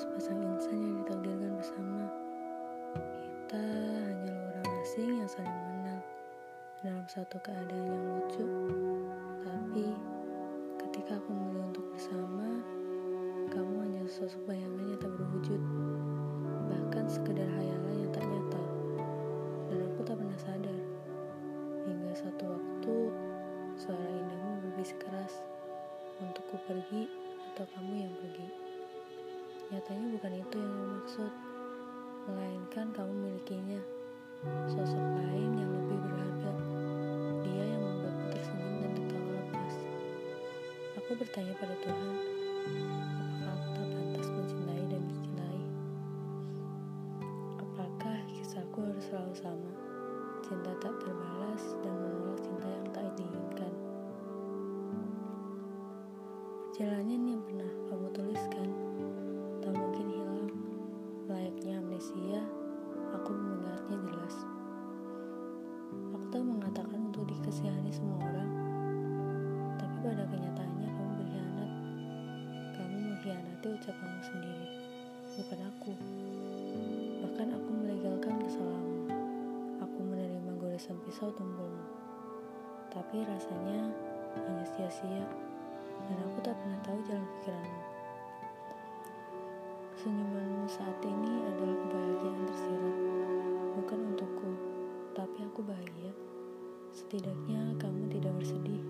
sepasang insan yang ditakdirkan bersama. Kita hanyalah orang asing yang saling mengenal dalam satu keadaan yang lucu. Tapi ketika aku memilih untuk bersama, kamu hanya sosok bayangan yang tak berwujud, bahkan sekedar hayalan yang tak nyata. Dan aku tak pernah sadar hingga satu waktu suara indahmu berbisik keras untukku pergi atau kamu yang pergi. Nyatanya bukan itu yang aku maksud, melainkan kamu memilikinya. Sosok lain yang lebih berharga. Dia yang membuatku tersenyum dan tertawa lepas. Aku bertanya pada Tuhan, apakah aku tak pantas mencintai dan dicintai? Apakah kisahku harus selalu sama? Cinta tak terbalas dan menolak cinta yang tak diinginkan. Perjalanan yang pernah Amnesia, aku mengingatnya jelas. Aku tak mengatakan untuk dikasihani semua orang, tapi pada kenyataannya kamu berkhianat. Kamu mengkhianati ucapanmu sendiri, bukan aku. Bahkan aku melegalkan kesalahanmu. Aku menerima goresan pisau tumpulmu. Tapi rasanya hanya sia-sia, dan aku tak pernah tahu saat ini adalah kebahagiaan tersirat, bukan untukku, tapi aku bahagia. Setidaknya kamu tidak bersedih.